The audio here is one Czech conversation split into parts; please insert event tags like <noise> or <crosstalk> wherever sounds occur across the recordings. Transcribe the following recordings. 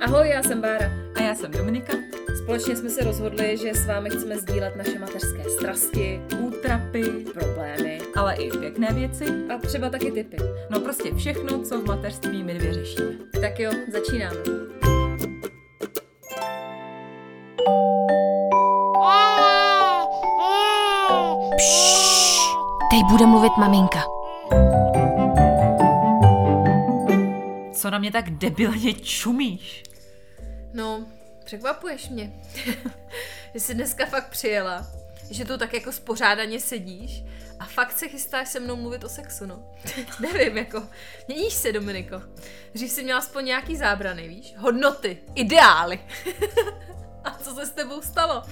Ahoj, já jsem Bára. A já jsem Dominika. Společně jsme se rozhodli, že s vámi chceme sdílet naše mateřské strasti, útrapy, problémy, ale i pěkné věci. A třeba taky typy. No prostě všechno, co v mateřství my dvě řešíme. Tak jo, začínáme. Pšš, teď bude mluvit maminka. Co na mě tak debilně čumíš? No, překvapuješ mě. <laughs> že jsi dneska fakt přijela, že tu tak jako spořádaně sedíš a fakt se chystáš se mnou mluvit o sexu, no. <laughs> Nevím, jako, měníš se, Dominiko. Dřív jsi měla aspoň nějaký zábrany, víš? Hodnoty, ideály. <laughs> a co se s tebou stalo?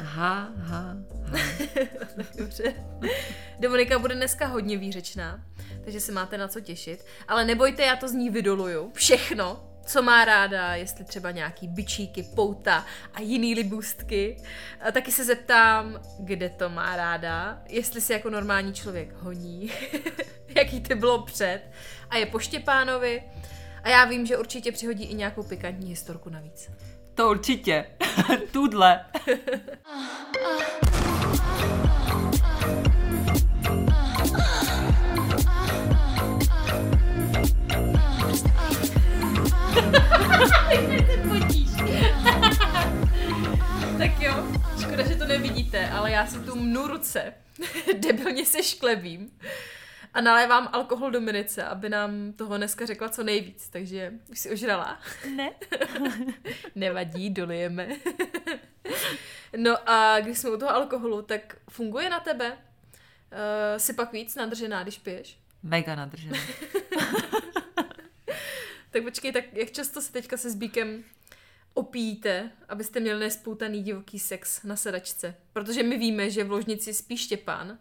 Aha, aha, aha. Dobře. Dominika bude dneska hodně výřečná, takže se máte na co těšit. Ale nebojte, já to z ní vydoluju. Všechno, co má ráda, jestli třeba nějaký bičíky, pouta a jiný libůstky. A taky se zeptám, kde to má ráda, jestli si jako normální člověk honí, <laughs> jaký to bylo před a je po Štěpánovi. A já vím, že určitě přihodí i nějakou pikantní historku navíc. To určitě. <laughs> Tudle. <laughs> tak jo, škoda, že to nevidíte, ale já si tu mnu ruce, <laughs> debilně se šklebím a nalévám alkohol do minice, aby nám toho dneska řekla co nejvíc, takže už si ožrala. Ne. <laughs> Nevadí, dolijeme. no a když jsme u toho alkoholu, tak funguje na tebe? Uh, jsi pak víc nadržená, když piješ? Mega nadržená. Tak počkej, tak jak často se teďka se Zbíkem opíjíte, abyste měli nespoutaný divoký sex na sedačce? Protože my víme, že v ložnici spí Štěpán,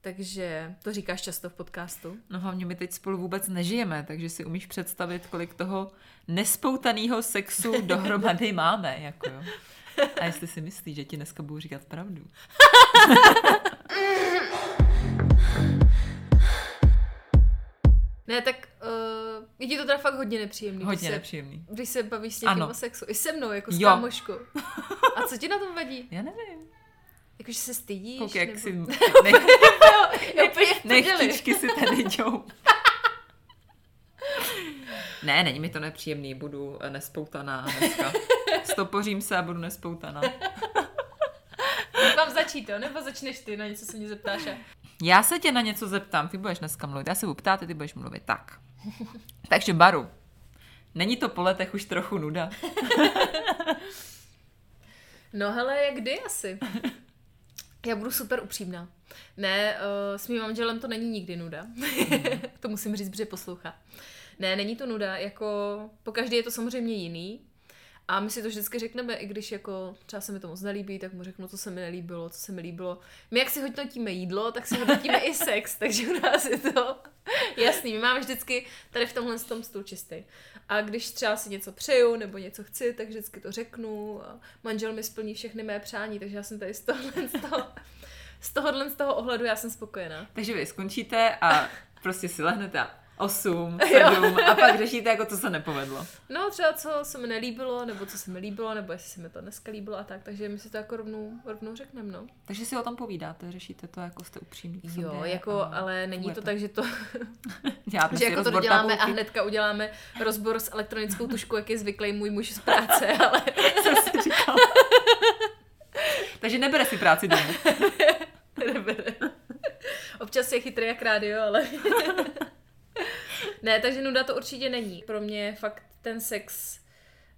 takže to říkáš často v podcastu. No hlavně my teď spolu vůbec nežijeme, takže si umíš představit, kolik toho nespoutaného sexu <laughs> dohromady máme, jako jo. A jestli si myslíš, že ti dneska budu říkat pravdu. <laughs> to teda fakt hodně nepříjemný. Hodně když nepříjemný. Se, když se bavíš s někým ano. o sexu. I se mnou, jako s Jo. kámoškou. A co ti na tom vadí? Já nevím. Jakože se stydíš? Kouk, jak nebo... si... Ne, <laughs> nechtičky si tady jdou. Ne, není mi to nepříjemný, budu nespoutaná dneska. Stopořím se a budu nespoutaná. Mám začít, jo? Nebo začneš ty, na něco se mě zeptáš. A... Já se tě na něco zeptám, ty budeš dneska mluvit, já se budu ptát, ty budeš mluvit. Tak. <laughs> Takže Baru, není to po letech už trochu nuda? <laughs> No hele, jak kdy asi? Já budu super upřímná. Ne, uh, s mým manželem to není nikdy nuda. <laughs> to musím říct, protože poslouchá. Ne, není to nuda, jako po každý je to samozřejmě jiný. A my si to vždycky řekneme, i když jako třeba se mi to moc nelíbí, tak mu řeknu, co se mi nelíbilo, co se mi líbilo. My jak si hodnotíme jídlo, tak si hodnotíme i sex, <laughs> takže u nás je to <laughs> jasný. My máme vždycky tady v tomhle tom stůl čistý. A když třeba si něco přeju nebo něco chci, tak vždycky to řeknu. A manžel mi splní všechny mé přání, takže já jsem tady z tohohle, z toho, z tohohle z toho ohledu já jsem spokojená. Takže vy skončíte a prostě si lehnete a 8, <laughs> Jo. 7 a pak řešíte, jako co se nepovedlo. No třeba co se mi nelíbilo, nebo co se mi líbilo, nebo jestli se mi to dneska líbilo a tak, takže my si to jako rovnou, rovnou řekneme, no. Takže si o tom povídáte, řešíte to, jako jste upřímní Jo, sobě jako, a ale není to tak, že to, <laughs> Dělá že prostě jako to doděláme a tabulky. hnedka uděláme rozbor s elektronickou tuškou, jak je zvyklý můj muž z práce, <laughs> ale Takže nebere si práci domů. nebere. Občas je chytrý jak rádio, ale... <laughs> ne, takže nuda to určitě není. Pro mě fakt ten sex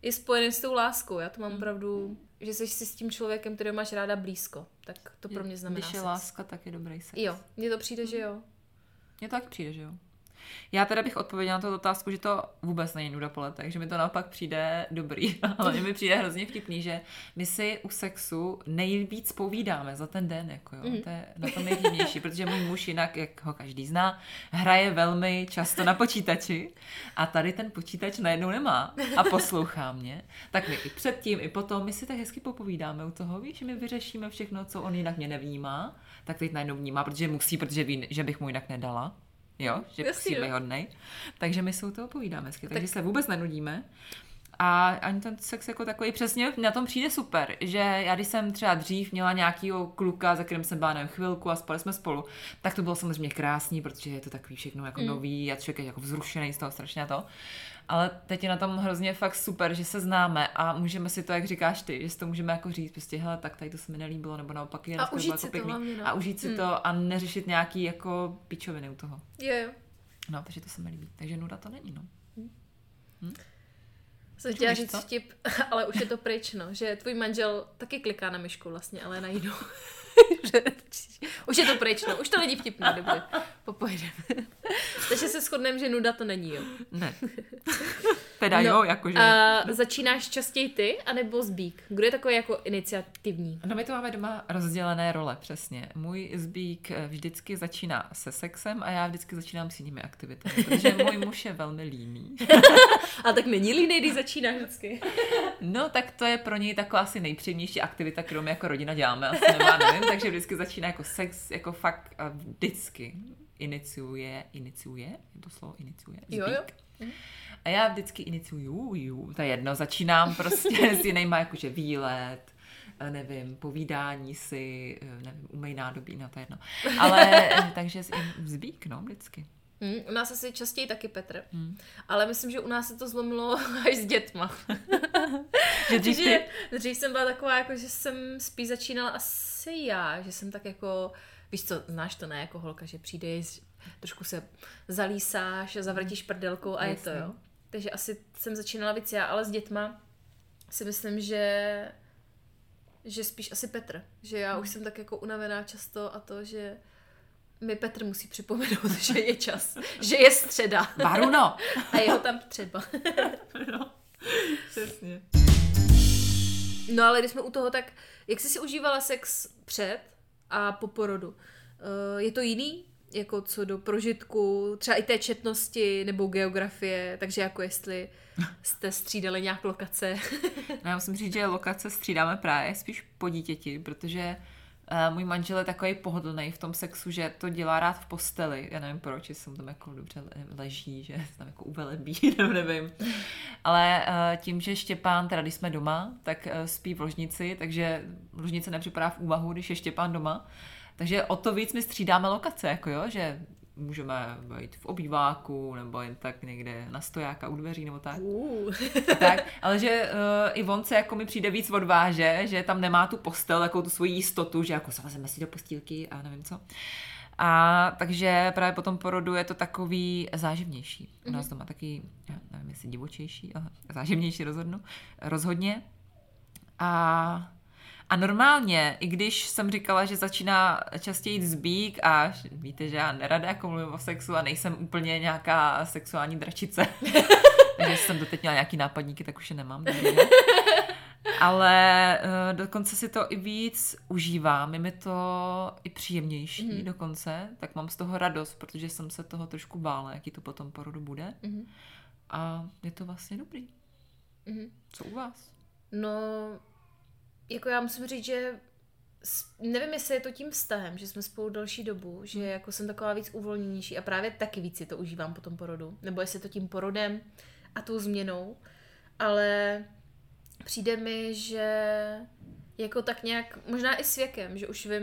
je spojený s tou láskou. Já to mám opravdu, že jsi si s tím člověkem, který máš ráda blízko. Tak to pro mě znamená Když je sex. láska, tak je dobrý sex. Jo, mně to přijde, že jo. Mně to taky přijde, že jo. Já teda bych odpověděla na tu otázku, že to vůbec není nuda po letech, že mi to naopak přijde dobrý. <laughs> Ale mi přijde hrozně vtipný, že my si u sexu nejvíc povídáme za ten den, jako jo. Mhm. To je na tom nejvtipnější, protože můj muž jinak, jak ho každý zná, hraje velmi často na počítači a tady ten počítač najednou nemá a poslouchá mě. Tak my i předtím, i potom, my si tak hezky popovídáme u toho, víš, že my vyřešíme všechno, co on jinak mě nevnímá, tak teď najednou vnímá, protože musí, protože ví, že bych mu jinak nedala. Jo, že Jasný, musí no. být hodnej. Takže my se u toho povídáme hezky, takže se vůbec nenudíme. A ani ten sex jako takový přesně na tom přijde super, že já když jsem třeba dřív měla nějakýho kluka, za kterým jsem byla nevím, chvilku a spali jsme spolu, tak to bylo samozřejmě krásný, protože je to takový všechno jako mm. nový a člověk je jako vzrušený z toho strašně to. Ale teď je na tom hrozně fakt super, že se známe a můžeme si to, jak říkáš ty, že si to můžeme jako říct, prostě hele, tak tady to se mi nelíbilo, nebo naopak je A užít jako si to pěkný. hlavně, no. A užít si Hmm. to a neřešit nějaký jako pičoviny u toho. Jo, jo. No, takže to se mi líbí. Takže nuda to není, no. Jsem chtěla říct vtip, <laughs> ale už je to pryč, no. Že tvůj manžel taky kliká na myšku vlastně, ale na jinou. <laughs> Už je to pryč, no. Už to není vtipný, dobře. Popojedeme. <laughs> Takže se shodneme, že nuda to není, jo. Ne. <laughs> teda No, jo, jakože... A začínáš častěji ty, anebo zbík? Kdo je takový jako iniciativní? No my to máme doma rozdělené role, přesně. Můj zbík eh, vždycky začíná se sexem a já vždycky začínám s jinými aktivitami, protože můj muž je velmi líný. A tak není línej, když začínáš vždycky. No tak to je pro něj taková asi nejpříjemnější aktivita, kterou my jako rodina děláme, asi nemá, nevím, takže vždycky začíná jako sex, jako fakt vždycky iniciuje, iniciuje, je to slovo iniciuje, zbík. Jo, jo. A já vždycky iniciuju, ju, to je jedno, začínám prostě <laughs> s jinýma, jakože výlet, eh, nevím, povídání si, eh, nevím, umej nádobí, no to je jedno. Ale eh, takže zbík, no, vždycky. Hmm, u nás asi častěji taky Petr. Hmm. Ale myslím, že u nás se to zlomilo <laughs> až s dětma. Že dřív ty, dřív jsem byla taková, jako, že jsem spíš začínala asi já, že jsem tak jako, víš co, znáš to ne, jako holka, že přijdeš, trošku se zalísáš a zavrtíš prdelkou a je to, Jasně. jo. Takže asi jsem začínala víc já, ale s dětma si myslím, že že spíš asi Petr. Že já už jsem tak jako unavená často a to, že mi Petr musí připomenout, <laughs> že je čas, že je středa Baruno! a je ho tam třeba. <laughs> no, přesně. No ale když jsme u toho, tak jak jsi si užívala sex před a po porodu? Eh, Je to jiný? Jako co do prožitku, třeba i té četnosti nebo geografie, takže jako jestli jste střídali nějak lokace. <laughs> No, já musím říct, že lokace střídáme právě spíš po dítěti, protože můj manžel je takový pohodlný v tom sexu, že to dělá rád v posteli. Já nevím proč, jestli mu tam jako dobře le- leží, že <laughs> tam jako uvelebí, <laughs> nebo nevím. Ale uh, tím, že Štěpán, teda když jsme doma, tak uh, spí v ložnici, takže ložnice nepřipadá v úvahu, když je Štěpán doma. Takže o to víc my střídáme lokace, jako jo, že můžeme být v obýváku, nebo jen tak někde na stojáka u dveří, nebo tak Uh. tak, ale že uh, i on se jako mi přijde víc odváže, že tam nemá tu postel, takovou tu svoji jistotu, že jako zalezeme si do postýlky a nevím co. A takže právě po tom porodu je to takový záživnější. U nás doma taky, já nevím, jestli divočejší, ale záživnější rozhodnu, rozhodně. A, a normálně, i když jsem říkala, že začíná častěji jít zbík a víte, že já nerada jako mluvím o sexu a nejsem úplně nějaká sexuální dračice, <laughs> takže jsem doteď měla nějaký nápadníky, tak už je nemám. Ale uh, dokonce si to i víc užívám, je mi to i příjemnější Mhm. mm. dokonce, tak mám z toho radost, protože jsem se toho trošku bála, jaký to potom porodu bude. Mhm. A je to vlastně dobrý. Mhm. Co u vás? No, jako já musím říct, že nevím, jestli je to tím vztahem, že jsme spolu delší dobu, že jako jsem taková víc uvolněnější a právě taky víc si to užívám po tom porodu. Nebo jestli je to tím porodem a tou změnou, ale přijde mi, že jako tak nějak, možná i s věkem, že už vím,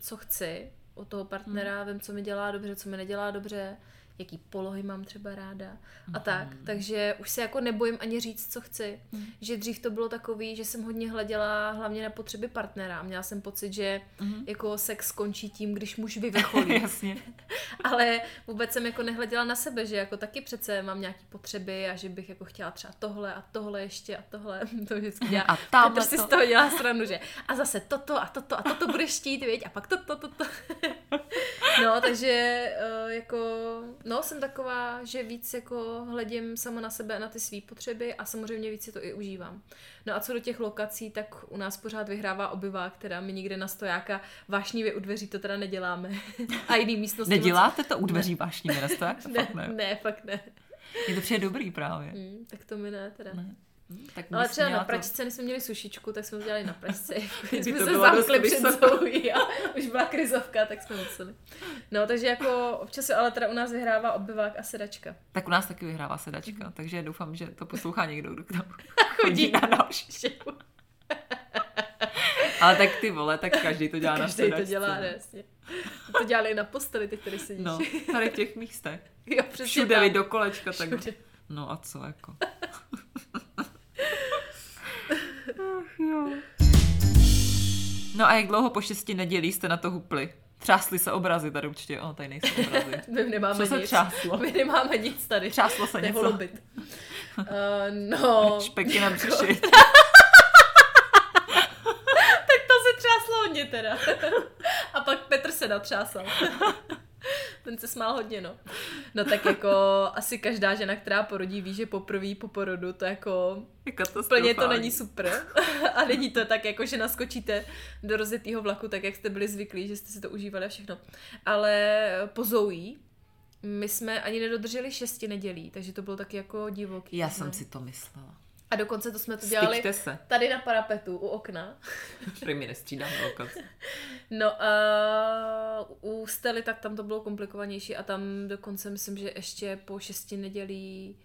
co chci od toho partnera, vím, co mi dělá dobře, co mi nedělá dobře, jaký polohy mám třeba ráda a tak. Takže už se jako nebojím ani říct, co chci. Že dřív to bylo takový, že jsem hodně hleděla hlavně na potřeby partnera. Měla jsem pocit, že jako sex skončí tím, když muž <laughs> vyvrcholí. Jasně. <laughs> Ale vůbec jsem jako nehleděla na sebe, že jako taky přece mám nějaké potřeby a že bych jako chtěla třeba tohle a tohle ještě a tohle. <laughs> To vždycky dělá. A tamhle Petr si to. z toho dělá stranu, že a zase toto a toto a toto budeš štít, viď? A pak toto, toto. no, takže eh, jako, no, jsem taková, že víc jako hledím sama na sebe a na ty své potřeby a samozřejmě víc si to i užívám. No a co do těch lokací, tak u nás pořád vyhrává obyvák, která my nikde na stojáka vášnivě u dveří to teda neděláme. <laughs> a jiný místnosti. moc- Neděláte to u dveří vášní město, tak? Ne, Fakt ne. ne, fakt ne. Je to přijde dobrý právě. Hmm, tak to mi ne teda. Ne. Tak Ale třeba na to- pračce, když jsme měli sušičku, tak jsme to dělali na pračce. <laughs> Kdyby jsme to se zamkli před. Zoe a <laughs> už byla krizovka, tak jsme museli. No, takže jako občas, ale teda u nás vyhrává obyvák a sedačka. Tak u nás taky vyhrává sedačka, takže doufám, že to poslouchá někdo, kdo k nám <laughs> Chodí na nož. Ale tak ty vole, tak každý to dělá na Každý sedačce. to dělá, ne, jasně. To dělali i na posteli, ty, který sedíš. No, tady v těch místech. jo, přesně Všude do kolečka, tak... Všude. No a co jako? Ach jo. No a jak dlouho po šesti nedělí jste na to hupli? Třásly se obrazy tady určitě. O, tady nejsou obrazy. <laughs> My nemáme Co se nic. třáslo? My nemáme nic tady. Třáslo se něco. holubit. Uh, <laughs> no, Špeky na <laughs> břiši. tak to se třáslo hodně teda. A pak Petr se natřásal. Ten se smál hodně, no. No tak jako asi každá žena, která porodí, ví, že poprvé po porodu to jako Je Plně to není super. <laughs> A není to tak, jako že naskočíte do rozjetého vlaku, tak jak jste byli zvyklí, že jste si to užívali a všechno. Ale po Zoe, my jsme ani nedodrželi šesti nedělí, takže to bylo taky jako divoký. Já ne? jsem si to myslela. A dokonce to jsme to dělali Styďte se. tady na parapetu u okna. <laughs> Prý mi nestřídám lokaci. No a u Stely tak tam to bylo komplikovanější a tam dokonce myslím, že ještě po šesti nedělí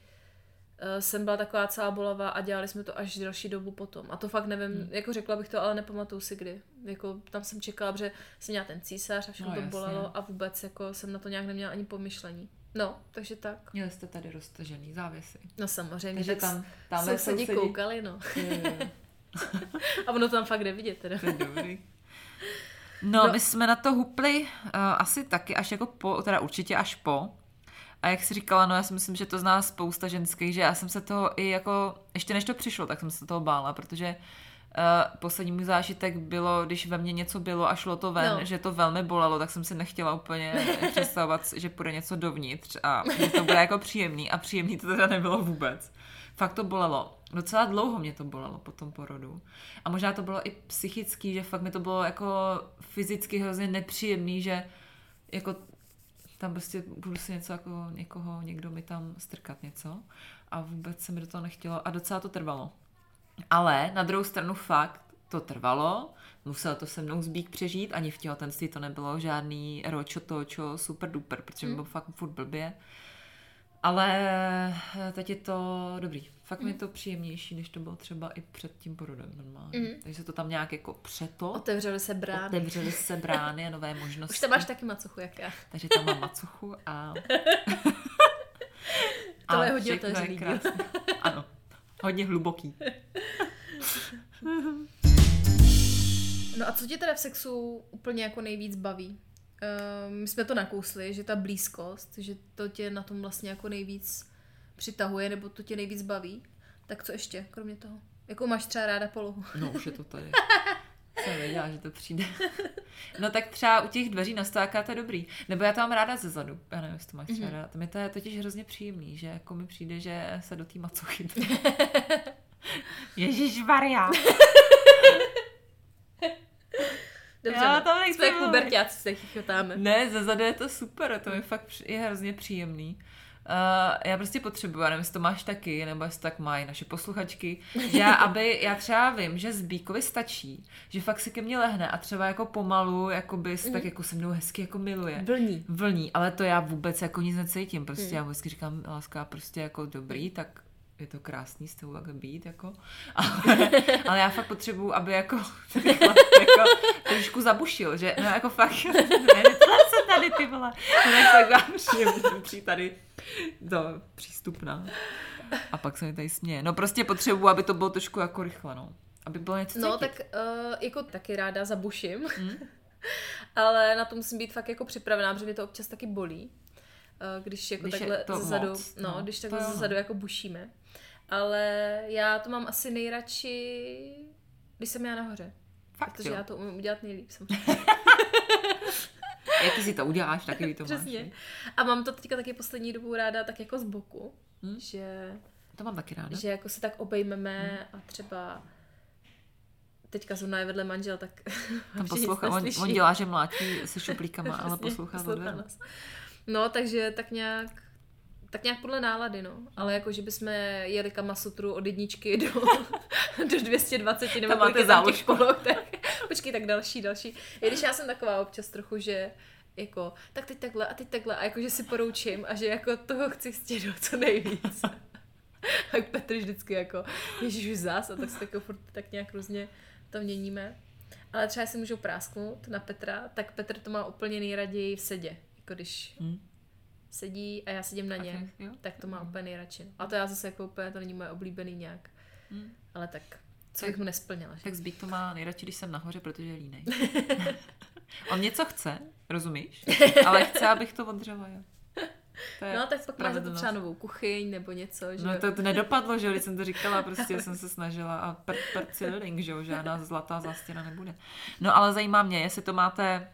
eh, jsem byla taková celá bolavá a dělali jsme to až delší dobu potom. A to fakt nevím, hmm. jako řekla bych to, ale nepamatuju si kdy. Jako tam jsem čekala, že jsem měla ten císař a všechno No, to jasně. bolelo a vůbec jako jsem na to nějak neměla ani pomyšlení. No, takže tak. Měli jste tady roztažený závěsy. No samozřejmě, Takže tak tam, tam tam sousedi koukali, no. <laughs> A ono tam fakt jde vidět teda. To je dobrý. No, No. my jsme na to hupli uh, asi taky až jako po, teda určitě až po. A jak jsi říkala, no já si myslím, že to zná spousta ženských, že já jsem se toho i jako, ještě než to přišlo, tak jsem se toho bála, protože uh, poslední můj zážitek bylo, když ve mně něco bylo a šlo to ven, No. že to velmi bolelo, tak jsem si nechtěla úplně <laughs> představovat, že půjde něco dovnitř a že to bude jako příjemný a příjemný to teda nebylo vůbec. Fakt to bolelo. Docela dlouho mě to bolelo po tom porodu. A možná to bylo i psychický, že fakt mi to bylo jako fyzicky hrozně nepříjemný, že jako tam prostě budu si něco jako někoho, někdo mi tam strkat něco a vůbec se mi do toho nechtělo a docela to trvalo. Ale na druhou stranu fakt to trvalo, musel to se mnou zbík přežít, ani v těhotenství to nebylo žádný ročo točo super duper, protože mi bylo fakt furt blbě. Ale eh, teď je to dobrý. Fakt mi je to příjemnější, než to bylo třeba i před tím porodem normálně. Mm. Takže to tam nějak jako přeto, Otevřely se brány. otevřely se brány a nové <laughs> možnosti. Už tam máš taky macochu, jak já. Takže tam mám macochu a... <laughs> To je hodně všechno otevřený. Ano, hodně hluboký. No a co tě teda v sexu úplně jako nejvíc baví? Uh, my jsme to nakousli, že ta blízkost, že to tě na tom vlastně jako nejvíc přitahuje, nebo to tě nejvíc baví. Tak co ještě, kromě toho? Jakou máš třeba ráda polohu? No, už je to tady. <laughs> Jsem věděla, že to přijde. No tak třeba u těch dveří na stáka to je dobrý. Nebo já to mám ráda ze zadu. Já nevím, jestli to máš třeba Mhm. ráda. To mi to je totiž hrozně příjemný, že jako mi přijde, že se do té macochy. <laughs> Ježíš Maria. Dobře, Já no. to nechci jsme jak mluvit. puberťáci se chychotáme. Ne, ze zadu je to super, to mi fakt je hrozně příjemný. Uh, já prostě potřebuji, já nevím, jestli to máš taky, nebo jestli tak mají naše posluchačky, že já, <laughs> aby, já třeba vím, že z Bíkovi stačí, že fakt si ke mně lehne a třeba jako pomalu, jako bys, Mhm. tak jako se mnou hezky jako miluje. Vlní. Vlní, ale to já vůbec jako nic necítím, prostě já vždycky říkám, láska, prostě jako dobrý, tak je to krásný s tebou takhle být, jako. <laughs> Ale, ale já fakt potřebuju, aby jako, <laughs> jako trošku zabušil, že no jako fakt, ne, se tady ty vole, no, tak tak vám přijít tady do přístupná. A pak se mi tady směje. No prostě potřebuju, aby to bylo trošku jako rychle, no. Aby bylo něco No, cítit. tak uh, jako taky ráda zabuším, Hm? <laughs> ale na to musím být fakt jako připravená, protože mě to občas taky bolí. Uh, když jako Když takhle to zezadu, moc, no, no, když takhle zezadu jako bušíme. Ale já to mám asi nejradši, když jsem já nahoře. Fakt, Protože jo. já to umím udělat nejlíp samozřejmě. <laughs> Jaký si to uděláš, taky to máš. Viď? A mám to teďka taky poslední dobu ráda tak jako z boku, Hm? že, To mám taky ráda. že jako se tak obejmeme a třeba teďka zrovna je vedle manžel, tak <laughs> Tam poslouchá, on, on dělá, že mlátí se <laughs> šuplíkama, ale poslouchá poslouchá nás. No, takže tak nějak Tak nějak podle nálady, no. Ale jako, že bychom jeli kamasutru od jedničky do, <laughs> do 220 nebo máte záložku. poloh, tak počkej, tak další, další. I když já jsem taková občas trochu, že jako, tak teď takhle a teď takhle a jako, že si poroučím a že jako toho chci stěžovat co nejvíc. <laughs> A Petr vždycky jako, ježiš už zás a tak se jako furt tak nějak různě to měníme. Ale třeba si můžu prásknout na Petra, tak Petr to má úplně nejraději v sedě. Jako když Hm. sedí a já sedím na Tak něm, jo. tak to má úplně nejradši. A to já zase jako úplně, to není moje oblíbený nějak. Hm. Ale tak, co mu nesplnila. Že? Tak Zbík to má nejradši, když jsem nahoře, protože je línej. <laughs> On něco chce, rozumíš? <laughs> Ale chce, abych to odřela, jo. To No tak pak máš to třeba novou kuchyň nebo něco, že No to, to nedopadlo, že když jsem to říkala, <laughs> prostě jsem se snažila a per, ceiling, že jo, žádná zlatá zástěna nebude. No ale zajímá mě, jestli to máte,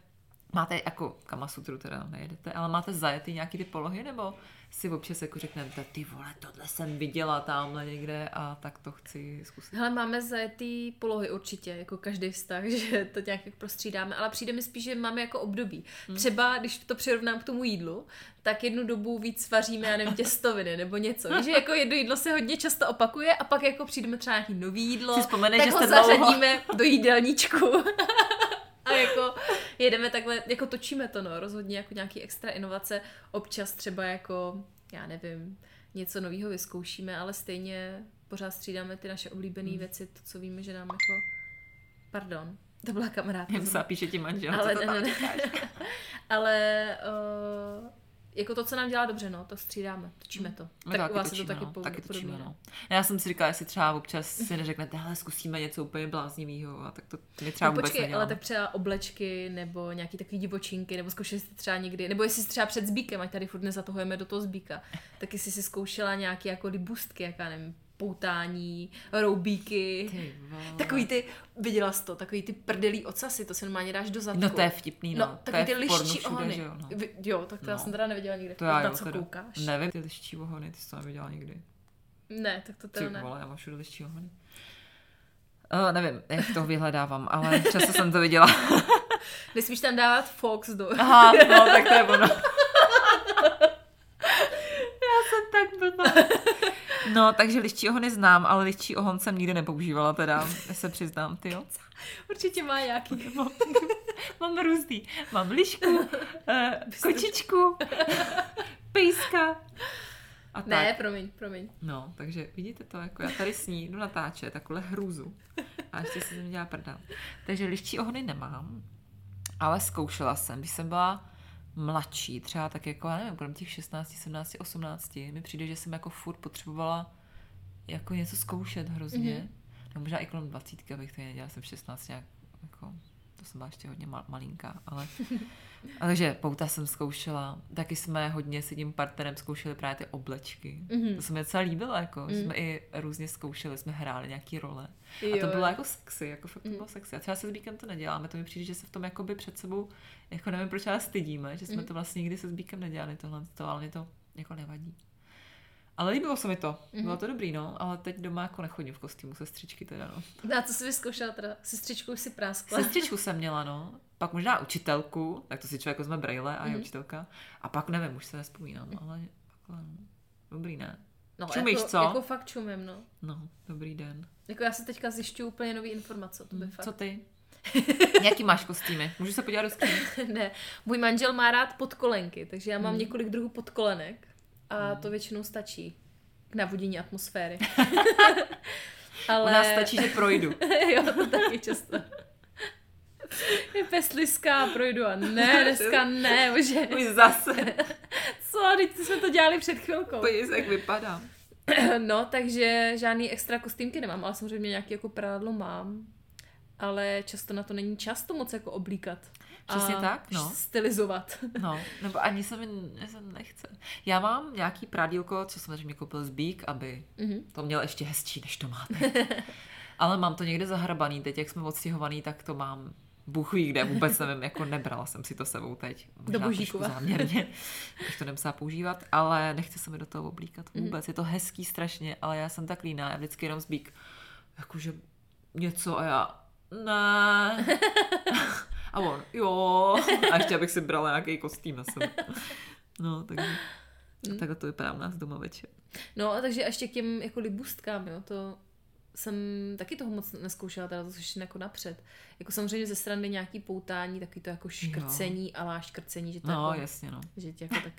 máte jako kamasutru teda nejedete, ale máte zajetý nějaký ty polohy, nebo si občas jako řeknete, ty vole, tohle jsem viděla tamhle někde a tak to chci zkusit. Hele, máme zajetý polohy určitě, jako každý vztah, <laughs> že to nějak jak prostřídáme, ale přijde mi spíš, že máme jako období. Hmm. Třeba, když to přirovnám k tomu jídlu, tak jednu dobu víc vaříme, já nevím, <laughs> těstoviny nebo něco. Víš, že jako jedno jídlo se hodně často opakuje a pak jako přijdeme třeba nějaký nový jídlo, tak že ho jste dlouho- zařadíme do jídelníčku. <laughs> A jako jedeme takhle, jako točíme to, no, rozhodně jako nějaký extra inovace, občas třeba jako, já nevím, něco nového vyzkoušíme, ale stejně pořád střídáme ty naše oblíbené Hmm. věci, to, co víme, že nám jako, pardon, to byla kamarádka. Jen se píše ti manžel, ale, co to tam ne, ne. ale uh, jako to, co nám dělá dobře, no, to střídáme, točíme to. My tak u vás točíme, to taky, no, taky točíme, ne? no. Já jsem si říkala, jestli třeba občas si neřeknete, hele, zkusíme něco úplně bláznivého a tak to my třeba no vůbec počkej, neděláme. ale tak třeba oblečky nebo nějaký takový divočinky, nebo zkoušeli jste třeba někdy, nebo jestli jsi třeba před zbíkem, ať tady furt nezatahujeme do toho zbíka, tak jestli jsi zkoušela nějaký jako libustky, jaká nevím, poutání, roubíky, Ty takový ty, viděla jsi to, takový ty prdelí ocasy, to se normálně dáš do zadku. No to je vtipný, no. No, takový ty všude, ohony. že jo, no. Jo, tak to já No. jsem teda neviděla nikde. To já na jo, co teda. koukáš? Nevím, ty liští ohony, ty jsi to neviděla nikdy. Ne, tak to Ty teda ne. vole, já mám všude liští ohony. Uh, nevím, jak to vyhledávám, ale často jsem to viděla. <laughs> Nesmíš tam dávat Fox do... Aha, no, tak to je ono. <laughs> Já jsem tak blbá. No, takže liští ohony znám, ale liští ohon jsem nikdy nepoužívala teda, já se přiznám, ty jo. Určitě má nějaký. <laughs> Mám, mám různý. Mám lišku, uh, kočičku, pejska a tak. Ne, promiň, promiň. No, takže vidíte to, jako já tady s ní jdu natáčet, takhle hrůzu. A ještě si mi dělá prdel. Takže liští ohony nemám, ale zkoušela jsem, když jsem byla mladší, třeba tak jako, já nevím, kolem těch 16, 17, 18, mi přijde, že jsem jako furt potřebovala jako něco zkoušet hrozně. Mhm. Mm-hmm. No možná i kolem 20, abych to nedělala, jsem 16 nějak, jako, to jsem byla ještě hodně mal, malinká, ale... <laughs> A takže pouta jsem zkoušela, taky jsme hodně s tím partnerem zkoušeli právě ty oblečky. Mhm. Mm-hmm. To se mi docela líbilo, jako, mm. Mm. jsme i různě zkoušeli, jsme hráli nějaký role. a Jo, to bylo jako sexy, jako fakt to bylo sexy. A třeba se Zbíkem to neděláme, to mi přijde, že se v tom jakoby před sebou, jako nevím proč, ale stydíme, že jsme Mhm. to vlastně nikdy se Zbíkem nedělali tohle, to, ale mě to jako nevadí. Ale líbilo se mi to, bylo Mhm. to dobrý, no, ale teď doma jako nechodím v kostýmu sestřičky teda, no. A co jsi vyzkoušela teda? Sestřičku už si práskla. Sestřičku jsem měla, no. Pak možná učitelku, tak to si člověk vezme brejle a je Mhm. učitelka. A pak nevím, už se nespomínám, ale takhle, no. Dobrý, ne? No, Čumíš, jako, co? Jako fakt čumím, no. No, dobrý den. Jako já se teďka zjišťuju úplně nový informace o tobě fakt. Co ty? <laughs> Jaký máš kostýmy? Můžu se podívat do skříně? <laughs> ne, můj manžel má rád podkolenky, takže já mám Hmm. několik druhů podkolenek a to většinou stačí k navodění atmosféry. <laughs> <laughs> Ale... U nás stačí, že projdu. <laughs> jo, to taky často. Je pesliská a projdu a ne, dneska ne, bože. Už zase. Co, teď jsme to dělali před chvilkou. Podívej se, jak vypadám. <clears throat> No, takže žádný extra kostýmky nemám, ale samozřejmě nějaký jako prádlo mám. Ale často na to není čas to moc jako oblíkat. Přesně a tak, no. Stylizovat. <laughs> No, nebo ani se mi se nechce. Já mám nějaký prádílko, co samozřejmě koupil Zbík, aby Mhm. to měl ještě hezčí, než to máte. <laughs> Ale mám to někde zahrabaný, teď jak jsme odstěhovaný, tak to mám Bůh ví kde, vůbec nevím, jako nebrala jsem si to sebou teď. Možná trošku Božíkova. <laughs> záměrně, bych to nemusela používat, ale nechce se mi do toho oblíkat Mhm. vůbec. Je to hezký strašně, ale já jsem tak líná, já vždycky jenom Zbík, jakože něco a já, ne. A on, jo. A ještě abych si brala nějaký kostým na sebe. No, takže A takhle to vypadá u nás doma večer. No a takže ještě k těm jako libustkám, jo, to jsem taky toho moc neskoušela, teda to ještě jako napřed. Jako samozřejmě ze strany nějaký poutání, taky to jako škrcení, alá škrcení, že to No, jako, jasně, no. že tě jako tak...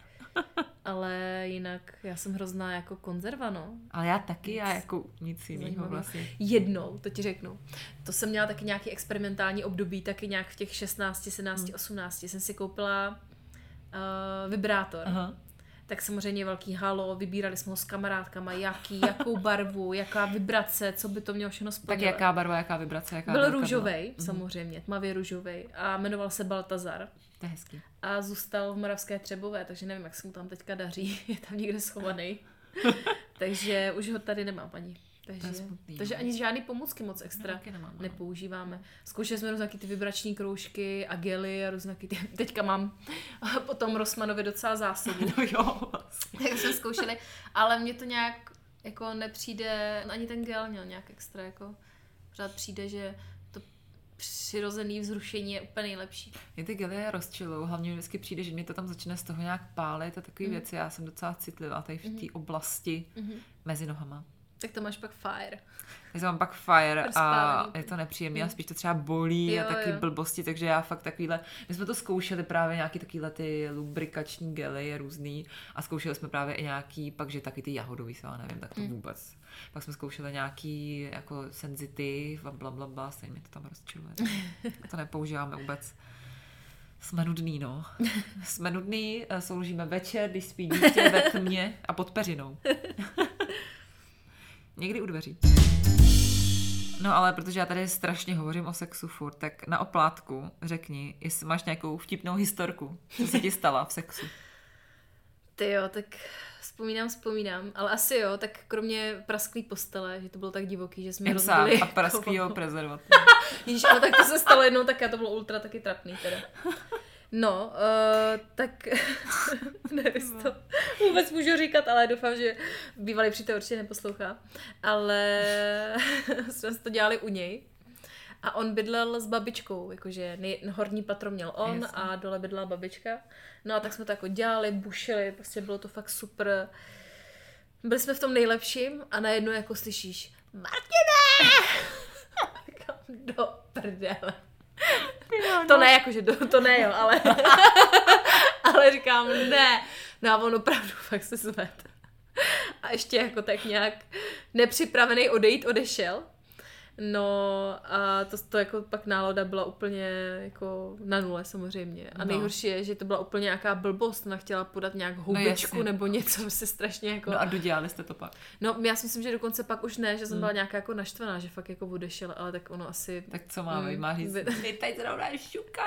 Ale jinak já jsem hrozná jako konzerva, no. Ale já taky, já jako nic jiného vlastně. Jednou, to ti řeknu. To jsem měla taky nějaký experimentální období, taky nějak v těch 16, 17, 18 jsem si koupila uh, vibrátor. Aha. Tak samozřejmě velký halo, vybírali jsme ho s kamarádkama, jaký, jakou barvu, jaká vibrace, co by to mělo všechno Tak splňovat. jaká barva, jaká vibrace, jaká Byl růžovej, byla? samozřejmě, tmavě růžovej a jmenoval se Baltazar To je hezký. a zůstal v Moravské Třebové, takže nevím, jak se mu tam teďka daří, <laughs> je tam někde schovaný. <laughs> takže už ho tady nemá paní. Takže, smutný, takže no. ani žádný pomůcky moc extra nemám, no. nepoužíváme. Zkoušeli jsme různé ty vibrační kroužky a gely a různé ty, <laughs> teďka mám <laughs> potom Rosmanovi docela zásobu. <laughs> No jo, vlastně. Jak jsme zkoušeli, ale mně to nějak jako nepřijde, ani ten gel měl nějak extra, jako pořád přijde, že to přirozený vzrušení je úplně nejlepší. Mě ty gely rozčilou, hlavně mi vždycky přijde, že mě to tam začne z toho nějak pálit a takové věci. Já jsem docela citlivá tady v té oblasti mezi nohama. Tak to máš pak fire. Já mám pak fire a je to nepříjemné a spíš to třeba bolí Jo, a taky jo. blbosti, takže já fakt takovýhle, my jsme to zkoušeli právě nějaký takovýhle ty lubrikační gely různý a zkoušeli jsme právě i nějaký, pak že taky ty jahodový, se já nevím, tak to vůbec. Pak jsme zkoušeli nějaký jako senzitiv a bla, bla, bla, stejně mě to tam rozčiluje. <laughs> to nepoužíváme vůbec. Jsme nudný, no. <laughs> Jsme nudný, eh, sloužíme večer, když spí dítě ve tmě a pod peřinou. <laughs> Někdy u dveří. No ale protože já tady strašně hovořím o sexu furt, tak na oplátku řekni, jestli máš nějakou vtipnou historku, co se ti stala v sexu. Ty jo, tak vzpomínám, vzpomínám, ale asi jo, tak kromě prasklý postele, že to bylo tak divoký, že jsme rozbili. a prasklýho prezervativu. <laughs> Ježíš, ale tak to se stalo jednou, tak já to bylo ultra taky trapný teda. No, uh, tak <laughs> nevím, to <laughs> vůbec můžu říkat, ale doufám, že bývalý přítel určitě neposlouchá. Ale <laughs> jsme to dělali u něj. A on bydlel s babičkou, jakože nej, horní patro měl on Jasně. a dole bydlela babička. No a tak jsme to jako dělali, bušili, prostě bylo to fakt super. Byli jsme v tom nejlepším a najednou jako slyšíš Martine! Do prdele. To ne, jakože do, to ne, jo, ale, <laughs> ale říkám, ne. No a on opravdu <laughs> fakt se zved. A ještě jako tak nějak nepřipravený odejít, odešel. No a to, to jako pak nálada byla úplně jako na nule samozřejmě. A No. nejhorší je, že to byla úplně nějaká blbost. Ona chtěla podat nějak houbičku jasně. nebo něco, se strašně jako... No a dodělali jste to pak. No, já si myslím, že dokonce pak už ne, že jsem byla nějaká jako naštvaná, že fakt jako odešel, ale tak ono asi... Tak co máme, Mm, má říct, vy- my tady zrovna šuka.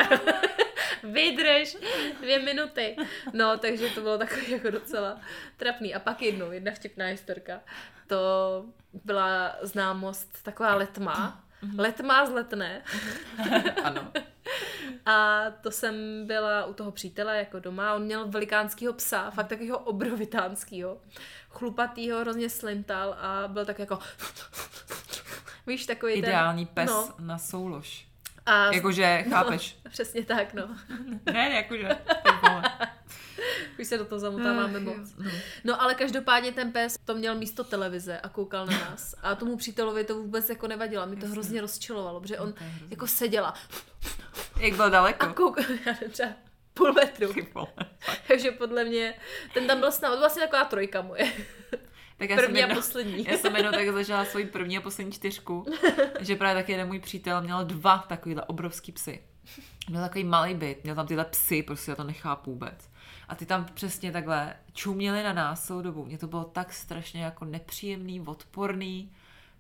<laughs> Vydrž dvě minuty. No, takže to bylo takový jako docela trapný. A pak jednou, jedna vtipná historka. To byla známost, taková letma. Letma z letné. <laughs> ano. A to jsem byla u toho přítele jako doma. On měl velikánskýho psa, fakt takového obrovitánskýho. Chlupatýho, hrozně slintal a byl tak jako... <laughs> Víš, takový Ideální ten... pes No. na soulož. A Jakože, chápeš? No, <laughs> přesně tak, no. <laughs> Ne, jakože. Už se do toho zamotáváme moc. no. No ale každopádně ten pes to měl místo televize a koukal na nás. A tomu přítelovi to vůbec jako nevadilo. Mi to Jasně. hrozně rozčilovalo, protože on to je hrozný. jako seděla Jak byl daleko? a koukal, <laughs> já nevím, třeba půl metru. Takže podle mě, ten tam byl snad, to vlastně taková trojka moje. Tak já jsem První a jednou, poslední. já jsem jednou tak zažila svoji první a poslední čtyřku, <laughs> že právě taky jeden můj přítel měl dva takovýhle obrovský psy. Měl takový malý byt, měl tam tyhle psy, prostě já to nechápu vůbec. A ty tam přesně takhle čuměli na nás celou dobu. Mně to bylo tak strašně jako nepříjemný, odporný.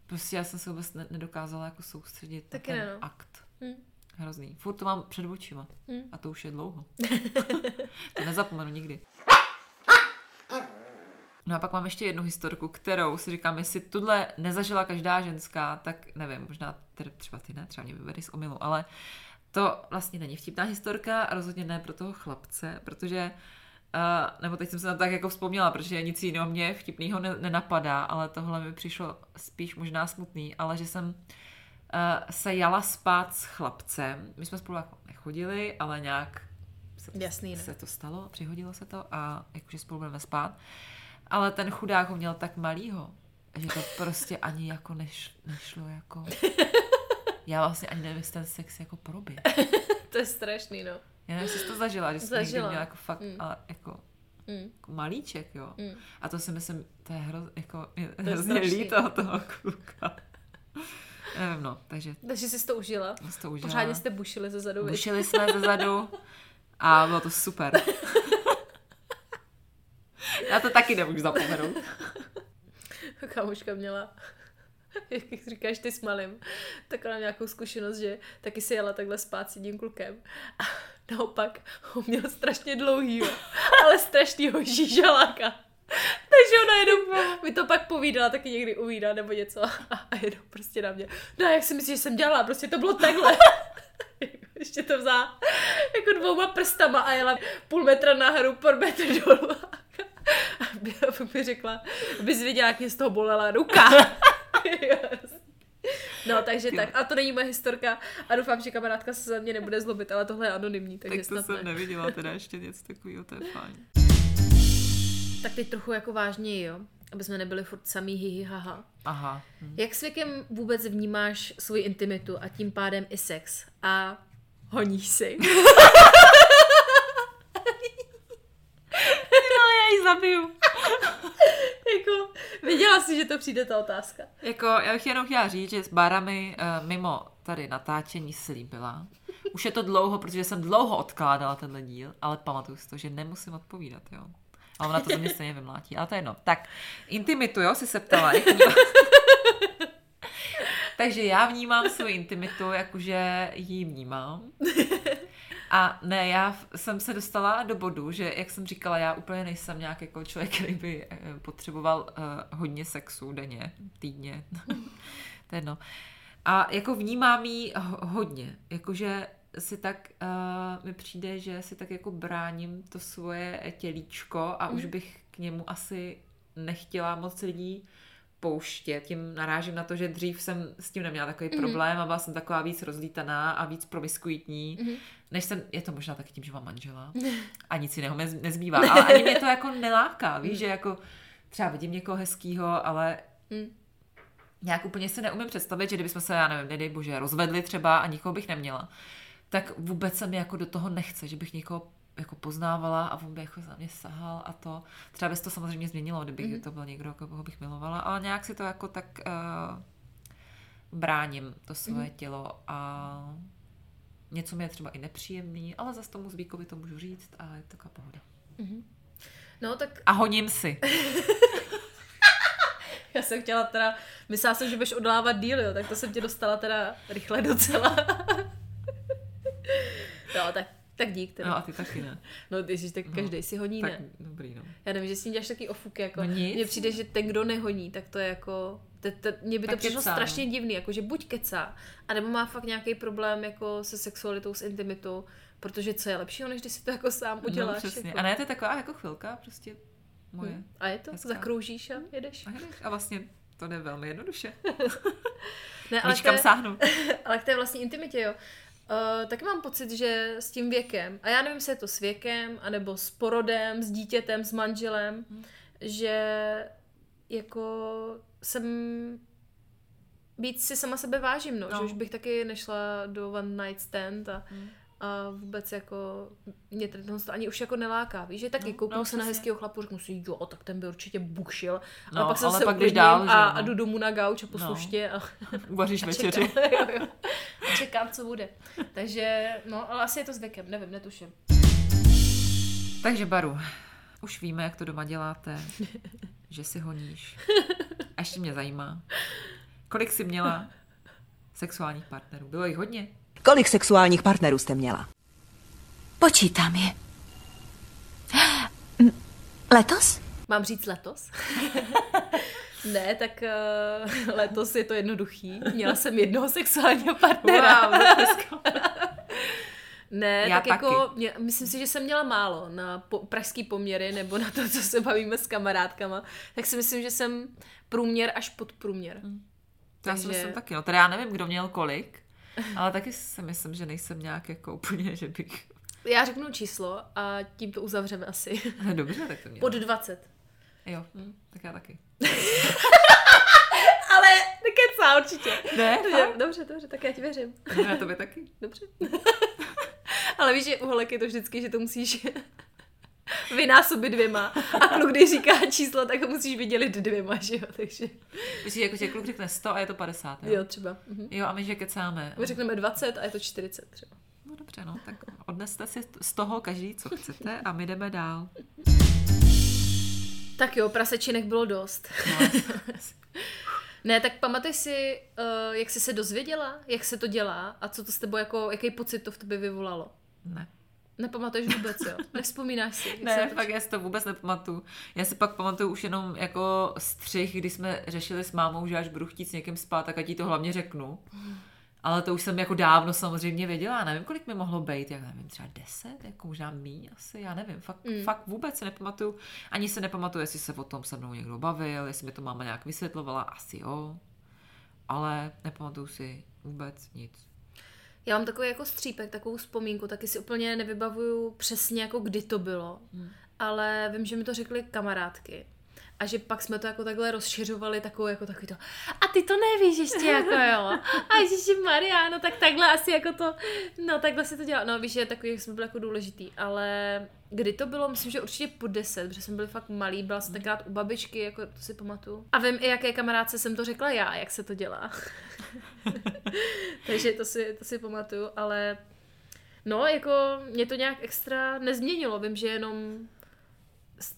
Prostě já jsem se vůbec ne- nedokázala jako soustředit Taky na ten ne, no. akt. Hm. Hrozný. Furt to mám před očima. Hm. A to už je dlouho. <laughs> to nezapomenu nikdy. No a pak mám ještě jednu historku, kterou si říkám, jestli tuhle nezažila každá ženská, tak nevím, možná teda třeba ty ne, třeba mě vyvedeš z omilu, ale to vlastně není vtipná historka a rozhodně ne pro toho chlapce, protože Uh, nebo teď jsem se na to tak jako vzpomněla, protože nic jiného mě vtipného ne- nenapadá, ale tohle mi přišlo spíš možná smutný, ale že jsem uh, se jala spát s chlapcem. My jsme spolu jako nechodili, ale nějak se se, Jasný, no. se to stalo, přihodilo se to a jakože spolu budeme spát. Ale ten chudák ho měl tak malýho, že to prostě ani jako neš, nešlo jako... <laughs> Já vlastně ani nevím, jestli ten sex jako proběh. To je strašný, no. Já nevím, jestli jsi to zažila, že jsi Zažila. měla jako fakt, Mm. ale jako, Mm. jako malíček, jo. Mm. A to si myslím, to je, hroz, jako, je je hrozně strašný. líto toho kluka. Nevím, no, takže Takže jsi to užila. jsem si to užila. Pořádně jste bušili ze zadu. Bušili jsme ze zadu <laughs> a bylo to super. Já to taky nemůžu zapomenout. <laughs> Kamoška měla, <laughs> jak říkáš ty s malým, tak nějakou zkušenost, že taky si jela takhle spát s jedním klukem. A <laughs> naopak ho měl strašně dlouhýho, ale strašnýho žížaláka. Takže ona jenom mi to pak povídala, taky někdy uvídá nebo něco a, a jenom prostě na mě. No jak si myslíš, že jsem dělala? Prostě to bylo takhle. Ještě to vzala jako dvouma prstama a jela půl metra nahoru, půl metr dolů. A by mi řekla, bys viděla, jak mě z toho bolela ruka. <laughs> No, takže tak. A to není moje historka a doufám, že kamarádka se za mě nebude zlobit, ale tohle je anonymní, takže Tak to snad jsem ne. neviděla teda ještě něco takového, to je fajn. Tak teď trochu jako vážně, jo? Aby jsme nebyli furt samý hihi haha. Aha. Hm. Jak s věkem vůbec vnímáš svoji intimitu a tím pádem i sex? A honíš si? <laughs> No, já ji zabiju. <laughs> jako, věděla jsi, že to přijde ta otázka. Jako, já bych jenom chtěla říct, že s Barami uh, mimo tady natáčení si líbila. Už je to dlouho, protože jsem dlouho odkládala tenhle díl, ale pamatuju si to, že nemusím odpovídat, jo. A ona to ze mě stejně vymlátí, ale to je jedno. Tak, intimitu, jo, si se ptala. jak vnímám- <laughs> Takže já vnímám svou intimitu, jakože ji vnímám. A ne, já jsem se dostala do bodu, že, jak jsem říkala, já úplně nejsem nějak jako člověk, který by eh, potřeboval uh, hodně sexu denně, týdně. <laughs> to je jedno. A jako vnímám jí ho- hodně, jakože si tak, uh, mi přijde, že si tak jako bráním to svoje tělíčko a už bych k němu asi nechtěla moc lidí pouštět. Tím narážím na to, že dřív jsem s tím neměla takový mm-hmm. problém a byla jsem taková víc rozlítaná a víc promiskuitní. Mm-hmm. Než jsem, je to možná taky tím, že mám manžela <laughs> a nic jiného nez- nezbývá. Ale ani mě to jako neláká, víš, že jako třeba vidím někoho hezkýho, ale Mm. nějak úplně si neumím představit, že kdybychom se, já nevím, nedej bože, rozvedli třeba a nikoho bych neměla, tak vůbec se mi jako do toho nechce, že bych někoho jako poznávala a on by jako za mě sahal a to. Třeba by se to samozřejmě změnilo, kdyby mm-hmm. to byl někdo, koho bych milovala, ale nějak si to jako tak uh, bráním, to svoje mm-hmm. tělo a něco mi je třeba i nepříjemný, ale zase tomu zvíkovi to můžu říct a je to taková pohoda. No tak A honím si. <laughs> já jsem chtěla teda, myslela jsem, že budeš odlávat díl, jo, tak to jsem tě dostala teda rychle docela. <laughs> no, tak, tak dík teda. No a ty taky ne. <laughs> No, ty jsi tak každý si honí, Tak ne? dobrý, no. Já nevím, že s tím děláš taky ofuky, jako. No. Mně přijde, že ten, kdo nehoní, tak to je jako, mně by to přišlo no. strašně divný, jako že buď kecá, anebo má fakt nějaký problém jako se sexualitou, s intimitou, protože co je lepšího, než když si to jako sám uděláš. No, přesně. Jako. A ne, to je taková jako chvilka, prostě moje. Hm. A je to? Hezká. Zakroužíš a jedeš? A, jedeš. a vlastně to jde velmi jednoduše. <laughs> Ne, ale Víš, kam sáhnu. <laughs> ale k té vlastní intimitě, jo. Uh, taky mám pocit, že s tím věkem, a já nevím, jestli je to s věkem, anebo s porodem, s dítětem, s manželem, Hmm. že jako jsem víc si sama sebe vážím, no, No. že už bych taky nešla do one night stand a, Hmm. A vůbec jako mě to ani už jako neláká, víš, že taky No, kouknu no, se na hezkýho chlapu, řeknu si, jo, tak ten by určitě buchšil, No, ale pak jsem ale se pak jdeš dál, že a, a no. jdu domů na gauč a posluště a <laughs> Uvaříš večeři. čekám, <laughs> jo, jo. A čekám, co bude. Takže, no, ale asi je to s věkem, nevím, netuším. Takže Baru, už víme, jak to doma děláte, <laughs> že si honíš. A ještě mě zajímá, kolik jsi měla sexuálních partnerů? Bylo jich hodně? Kolik sexuálních partnerů jste měla? Počítám je. Mm, Letos? Mám říct letos? <laughs> ne, tak uh, letos je to jednoduchý. Měla jsem jednoho sexuálního partnera. Wow. <laughs> Ne, Já tak taky. jako, mě, myslím si, že jsem měla málo na po, pražský poměry, nebo na to, co se bavíme s kamarádkama. Tak si myslím, že jsem průměr až pod průměr. To já si Takže- myslím taky, no. Teda já nevím, kdo měl kolik, ale taky si myslím, že nejsem nějak jako úplně, že bych... já řeknu číslo a tím to uzavřeme asi. <laughs> Dobře, tak to mě. Pod 20. Jo, hm, tak já taky. <laughs> Ale nekecá určitě. Ne, Dobře, dobře, dobře, tak já ti věřím. No, já tobě taky. <laughs> Dobře. Ale víš, že u holek je to vždycky, že to musíš <laughs> vynásobit dvěma. A kluk, když říká číslo, tak ho musíš vydělit dvěma, že jo? Takže Myslíš, jako tě kluk řekne 100 a je to 50, jo? jo, třeba. Mhm. Jo, a my že kecáme. My řekneme 20 a je to 40 třeba. No dobře, no, tak odneste si z toho každý, co chcete a my jdeme dál. Tak jo, prasečinek bylo dost. No, <laughs> Ne, tak pamatuj si, uh, jak jsi se dozvěděla, jak se to dělá a co to s tebou, jako, jaký pocit to v tobě vyvolalo. ne. Nepamatuješ vůbec, jo? <laughs> Nevzpomínáš si? se Ne, to- fakt já si to vůbec nepamatuju. Já si pak pamatuju už jenom jako střih, kdy jsme řešili s mámou, že až budu chtít s někým spát, tak ať jí to hlavně řeknu. Ale to už jsem jako dávno samozřejmě věděla. Já nevím, kolik mi mohlo být, jak nevím, třeba 10, jako možná míň asi, já nevím. Fakt, mm. fakt vůbec se nepamatuju. Ani se nepamatuju, jestli se o tom se mnou někdo bavil, jestli mi to máma nějak vysvětlovala, asi jo. Ale nepamatuju si vůbec nic. Já mám takový jako střípek, takovou vzpomínku, taky si úplně nevybavuju přesně jako kdy to bylo, hmm. ale vím, že mi to řekly kamarádky. A že pak jsme to jako takhle rozšiřovali, takovou jako takový to, a ty to nevíš ještě jako jo. A Ježiši Maria, no tak takhle asi jako to, no takhle si to dělá. No víš, že takový jsme byli jako důležitý, ale kdy to bylo, myslím, že určitě po deset, protože jsme byli fakt malí, byla jsem tenkrát u babičky, jako to si pamatuju. A vím i, jaké kamarádce jsem to řekla já, jak se to dělá. <laughs> Takže to si, to si pamatuju, ale no, jako mě to nějak extra nezměnilo. Vím, že jenom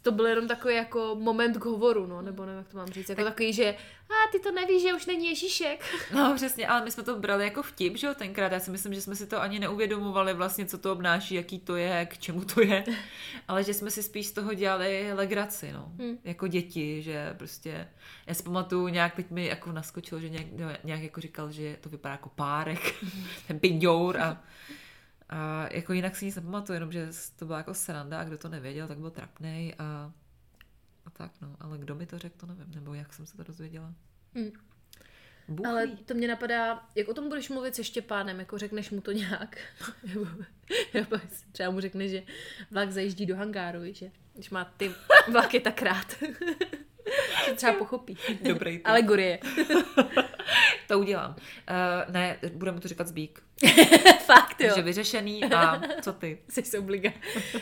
to byl jenom takový jako moment k hovoru, no, nebo nevím, jak to mám říct, jako takový, že a ty to nevíš, že už není Ježíšek. <laughs> No přesně, ale my jsme to brali jako vtip, že jo, tenkrát. Já si myslím, že jsme si to ani neuvědomovali vlastně, co to obnáší, jaký to je, k čemu to je. <laughs> Ale že jsme si spíš z toho dělali legraci, no. Hmm. Jako děti, že prostě, já si pamatuju, nějak teď mi jako naskočilo, že nějak, nějak jako říkal, že to vypadá jako párek, <laughs> ten pindour a a jako jinak si nic nepamatuju, jenom že to byla jako sranda a kdo to nevěděl, tak byl trapnej a, a tak no. Ale kdo mi to řekl, to nevím, nebo jak jsem se to dozvěděla. Hmm. Bůh Ale to mě napadá, jak o tom budeš mluvit se Štěpánem, jako řekneš mu to nějak. <laughs> Nebo- Nebo třeba mu řekneš, že vlak zajíždí do hangáru, že když má ty <laughs> vlaky tak rád. <laughs> že třeba pochopí. Dobrý. Alegorie. To udělám. Uh, ne, budeme to říkat zbík. <laughs> Fakt, jo. Takže vyřešený a co ty? <laughs> Jsi obliga.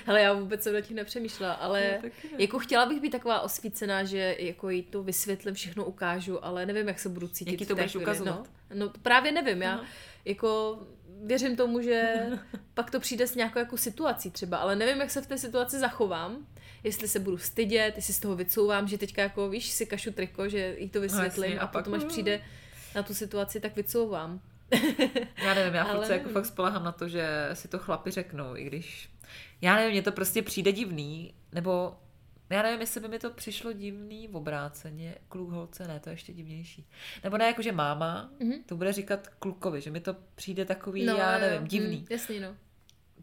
Hele, já vůbec jsem na tím nepřemýšlela, ale No, jako chtěla bych být taková osvícená, že jako jí to vysvětlím, všechno ukážu, ale nevím, jak se budu cítit. Jak jí v to budeš chvíli, ukazovat? No, no právě nevím, já jako věřím tomu, že <laughs> pak to přijde s nějakou jako situací třeba, ale nevím, jak se v té situaci zachovám, jestli se budu stydět, jestli z toho vycouvám, že teďka jako víš, si kašu triko, že jí to vysvětlím jasně, a, a potom pak- až přijde na tu situaci, tak vycouvám. <laughs> Já nevím, já Ale jako fakt spolehám na to, že si to chlapi řeknou, i když... Já nevím, mně to prostě přijde divný, nebo já nevím, jestli by mi to přišlo divný v obráceně, kluk holce, ne, to je ještě divnější. Nebo ne, jako že máma Mhm. to bude říkat klukovi, že mi to přijde takový, no, já nevím, jo. divný. Hm, jasný, no.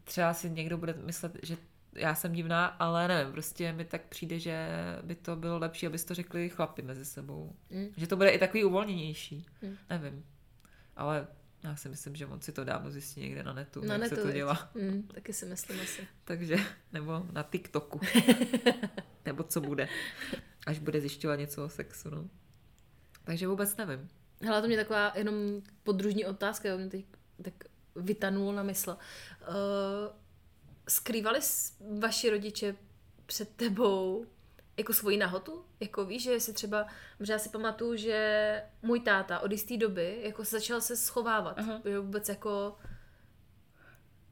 třeba si někdo bude myslet, že já jsem divná, ale nevím, prostě mi tak přijde, že by to bylo lepší, abys to řekli chlapi mezi sebou. Mm. Že to bude i takový uvolněnější. Mm. Nevím. Ale já si myslím, že on si to dávno zjistí někde na netu, Na jak netu, se to dělá. Mm, taky si myslím asi. <laughs> Takže, nebo na TikToku. <laughs> nebo co bude. Až bude zjišťovat něco o sexu, no. Takže vůbec nevím. Hele, to mě taková jenom podružní otázka, jo, mě teď tak vytanulo na mysl. Uh, skrývali vaši rodiče před tebou jako svoji nahotu? Jako víš, že si třeba, že já si pamatuju, že můj táta od jisté doby jako se začal se schovávat. Aha. Že vůbec jako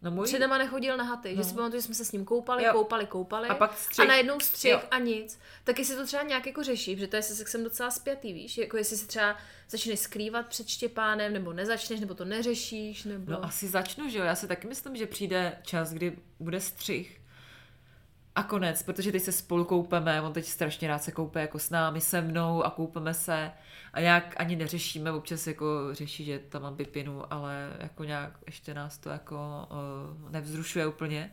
No můj... před náma nechodil na haty. No. Že si pamatuju, že jsme se s ním koupali, Jo. koupali, koupali. A pak A střih. najednou střih Jo. a nic. Tak jestli to třeba nějak jako řeší, protože to je se sexem docela spjatý, víš? Jako jestli si třeba začneš skrývat před Štěpánem, nebo nezačneš, nebo to neřešíš, nebo... No asi začnu, že jo? Já si taky myslím, že přijde čas, kdy bude střih a konec, protože teď se spolu koupeme, on teď strašně rád se koupe jako s námi, se mnou a koupeme se a nějak ani neřešíme, občas jako řeší, že tam mám pipinu, ale jako nějak ještě nás to jako uh, nevzrušuje úplně.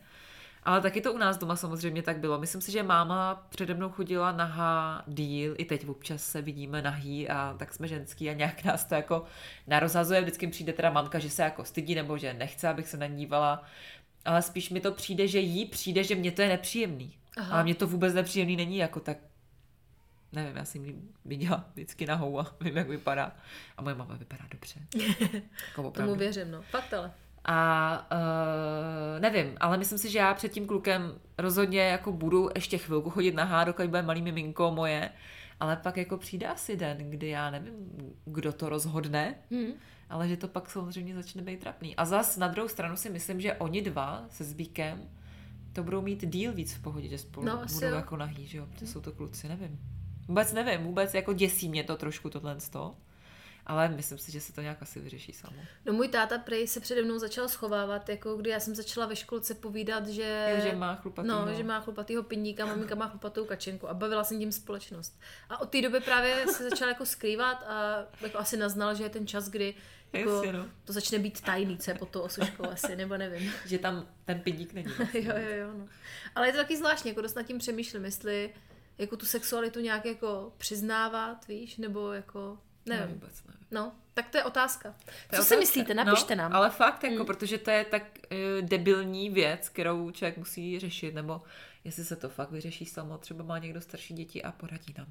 Ale taky to u nás doma samozřejmě tak bylo. Myslím si, že máma přede mnou chodila nahá díl, i teď občas se vidíme nahý a tak jsme ženský a nějak <laughs> nás to jako narozhazuje. Vždycky přijde teda mamka, že se jako stydí nebo že nechce, abych se na ní dívala. Ale spíš mi to přijde, že jí přijde, že mě to je nepříjemný. Aha. Ale mě to vůbec nepříjemný není, jako tak nevím, já jsem ji viděla vždycky nahou a <laughs> vím, jak vypadá. A moje mama vypadá dobře. <laughs> Jako. Tomu věřím, no. Fakt ale. A uh, nevím, ale myslím si, že já před tím klukem rozhodně jako budu ještě chvilku chodit nahá, dokud bude malý miminko moje, ale pak jako přijde asi den, kdy já nevím, kdo to rozhodne, Hmm. Ale že to pak samozřejmě začne být trapný. A zas na druhou stranu si myslím, že oni dva se Zbíkem to budou mít díl víc v pohodě, že spolu No, budou jo. jako nahý, že jo, protože jsou to kluci, nevím. Vůbec nevím, vůbec jako děsí mě to trošku tohle z toho. Ale myslím si, že se to nějak asi vyřeší samo. No můj táta prej se přede mnou začal schovávat, jako kdy já jsem začala ve školce povídat, že... Jo, že má chlupatýho. No, že má chlupatýho pindíka, maminka má chlupatou kačenku a bavila jsem tím společnost. A od té doby právě se začal jako skrývat a jako asi naznal, že je ten čas, kdy jako Jasně, no. to začne být tajný, co je pod tou osuškou asi, nebo nevím. <laughs> Že tam ten pindík není. <laughs> jo, jo, jo, no. Ale je to taky zvláštní, jako dost nad tím přemýšlím, jestli jako tu sexualitu nějak jako přiznávat, víš, nebo jako, Ne, nevím. vůbec nevím. No, tak to je otázka. To je Co si otázka. myslíte? Napište no, nám. Ale fakt, jako, protože to je tak uh, debilní věc, kterou člověk musí řešit, nebo jestli se to fakt vyřeší samo, třeba má někdo starší děti a poradí nám.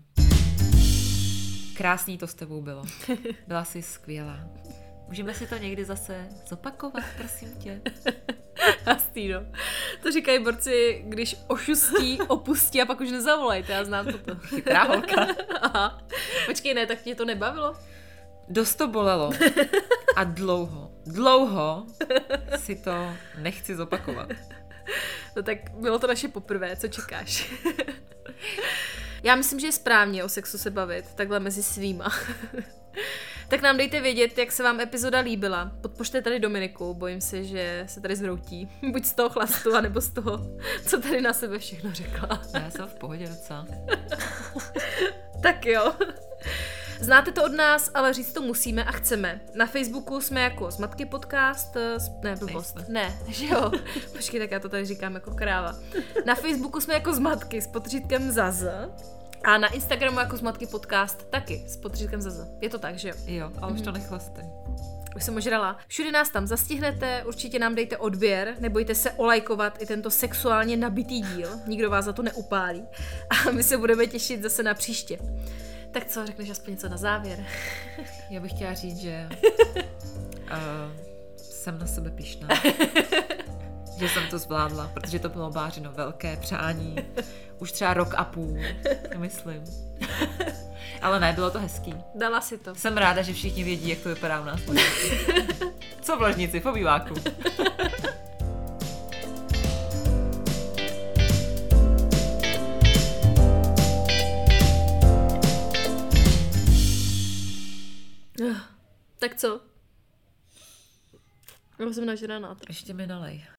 Krásný to s tebou bylo. <laughs> Byla jsi skvělá. Můžeme si to někdy zase zopakovat, prosím tě. <laughs> <laughs> Hastý, no. To říkají borci, když ošustí, opustí a pak už nezavolajte, já znám toto. Chytrá holka. <laughs> Aha. Počkej, ne, tak tě to nebavilo? Dost to bolelo. A dlouho, dlouho si to nechci zopakovat. <laughs> No tak bylo to naše poprvé, co čekáš? Já myslím, že je správně o sexu se bavit, takhle mezi svýma. Tak nám dejte vědět, jak se vám epizoda líbila. Podpořte tady Dominiku, bojím se, že se tady zroutí. <laughs> Buď z toho chlastu, anebo z toho, co tady na sebe všechno řekla. Já jsem v pohodě docela. <laughs> Tak jo. Znáte to od nás, ale říct to musíme a chceme. Na Facebooku jsme jako Zmatky podcast, eh, ne, blbost, ne, <laughs> že jo. Počkej, tak já to tady říkám jako kráva. Na Facebooku jsme jako Zmatky s podřídkem Zaz. A na Instagramu jako Zmatky podcast taky s podřídkem Zaz. Je to tak, že jo? Jo, ale už to nechlastej. Už jsem ožrala. Všude nás tam zastihnete, určitě nám dejte odběr, nebojte se olajkovat i tento sexuálně nabitý díl, nikdo vás za to neupálí. A my se budeme těšit zase na příště. Tak co, řekneš aspoň něco na závěr? Já bych chtěla říct, že uh, <laughs> jsem na sebe pišná. <laughs> že jsem to zvládla, protože to bylo bářeno velké přání. Už třeba rok a půl, myslím. Ale ne, bylo to hezký. Dala si to. Jsem ráda, že všichni vědí, jak to vypadá u nás. v. <laughs> Co v ložnici, po býváku. Tak co? Já jsem nažraná. Ještě mi nalej.